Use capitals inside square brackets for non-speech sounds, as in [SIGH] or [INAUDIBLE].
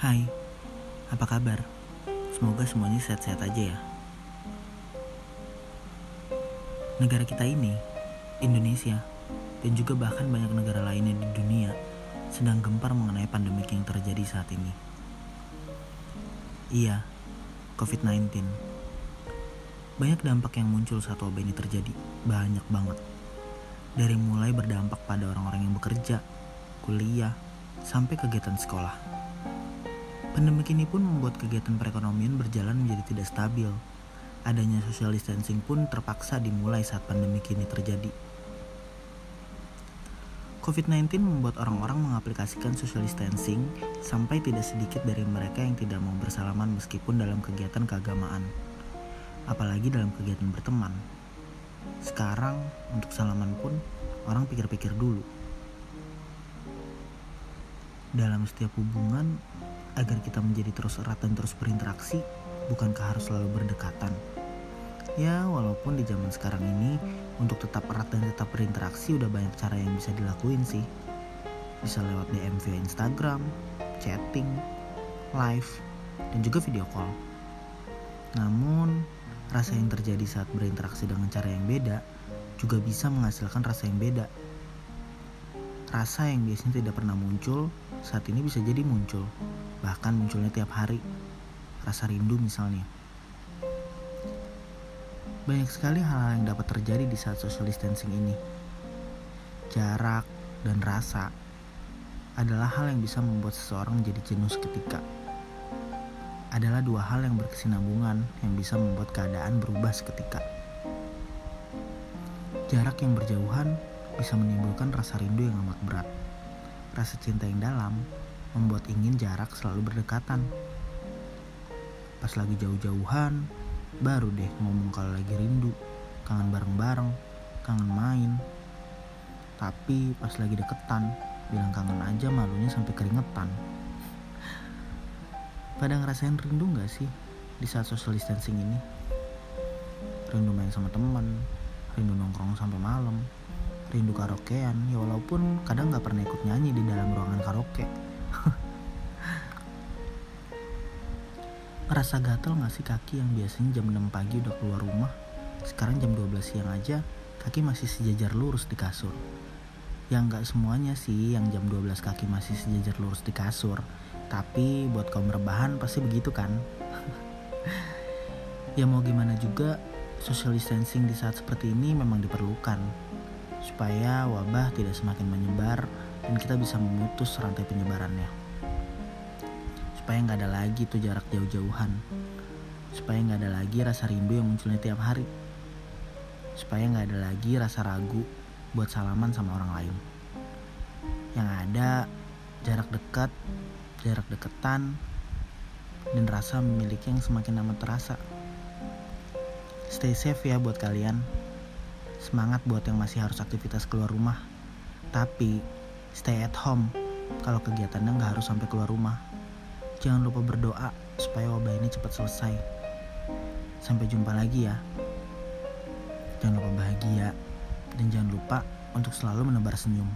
Hai, apa kabar? Semoga semuanya sehat-sehat aja ya. Negara kita ini, Indonesia, dan juga bahkan banyak negara lainnya di dunia sedang gempar mengenai pandemi yang terjadi saat ini. Iya, COVID-19. Banyak dampak yang muncul saat wabah ini terjadi, banyak banget. Dari mulai berdampak pada orang-orang yang bekerja, kuliah, sampai kegiatan sekolah. Pandemi ini pun membuat kegiatan perekonomian berjalan menjadi tidak stabil. Adanya social distancing pun terpaksa dimulai saat pandemi ini terjadi. COVID-19 membuat orang-orang mengaplikasikan social distancing sampai tidak sedikit dari mereka yang tidak mau bersalaman meskipun dalam kegiatan keagamaan. Apalagi dalam kegiatan berteman. Sekarang untuk salaman pun orang pikir-pikir dulu. Dalam setiap hubungan agar kita menjadi terus erat dan terus berinteraksi, bukankah harus selalu berdekatan? Ya, walaupun di zaman sekarang ini untuk tetap erat dan tetap berinteraksi udah banyak cara yang bisa dilakuin sih. Bisa lewat DM via Instagram, chatting, live, dan juga video call. Namun, rasa yang terjadi saat berinteraksi dengan cara yang beda juga bisa menghasilkan rasa yang beda. Rasa yang biasanya tidak pernah muncul, saat ini bisa jadi muncul bahkan munculnya tiap hari. Rasa rindu misalnya. Banyak sekali hal-hal yang dapat terjadi di saat social distancing ini. Jarak dan rasa adalah hal yang bisa membuat seseorang menjadi jenuh seketika. Adalah dua hal yang berkesinambungan yang bisa membuat keadaan berubah seketika. Jarak yang berjauhan bisa menimbulkan rasa rindu yang amat berat. Rasa cinta yang dalam membuat ingin jarak selalu berdekatan. Pas lagi jauh-jauhan, baru deh ngomong kalau lagi rindu, kangen bareng-bareng, kangen main. Tapi pas lagi deketan, bilang kangen aja malunya sampai keringetan. Pada ngerasain rindu gak sih di saat social distancing ini? Rindu main sama teman, rindu nongkrong sampai malam, rindu karaokean, ya walaupun kadang gak pernah ikut nyanyi di dalam ruangan karaoke. [LAUGHS] Ngerasa gatel gak sih kaki yang biasanya jam 6 pagi udah keluar rumah? Sekarang jam 12 siang aja kaki masih sejajar lurus di kasur. Yang gak semuanya sih yang jam 12 kaki masih sejajar lurus di kasur. Tapi buat kaum rebahan pasti begitu kan? [LAUGHS] Ya mau gimana juga social distancing di saat seperti ini memang diperlukan Supaya wabah tidak semakin menyebar dan kita bisa memutus rantai penyebarannya. Supaya nggak ada lagi tuh jarak jauh-jauhan. Supaya nggak ada lagi rasa rindu yang munculnya tiap hari. Supaya nggak ada lagi rasa ragu buat salaman sama orang lain. Yang ada jarak dekat jarak deketan dan rasa memiliki yang semakin amat terasa. Stay safe ya buat kalian semangat buat yang masih harus aktivitas keluar rumah tapi stay at home kalau kegiatannya nggak harus sampai keluar rumah Jangan lupa berdoa supaya wabah ini cepat selesai. Sampai jumpa lagi ya. Jangan lupa bahagia dan jangan lupa untuk selalu menebar senyum.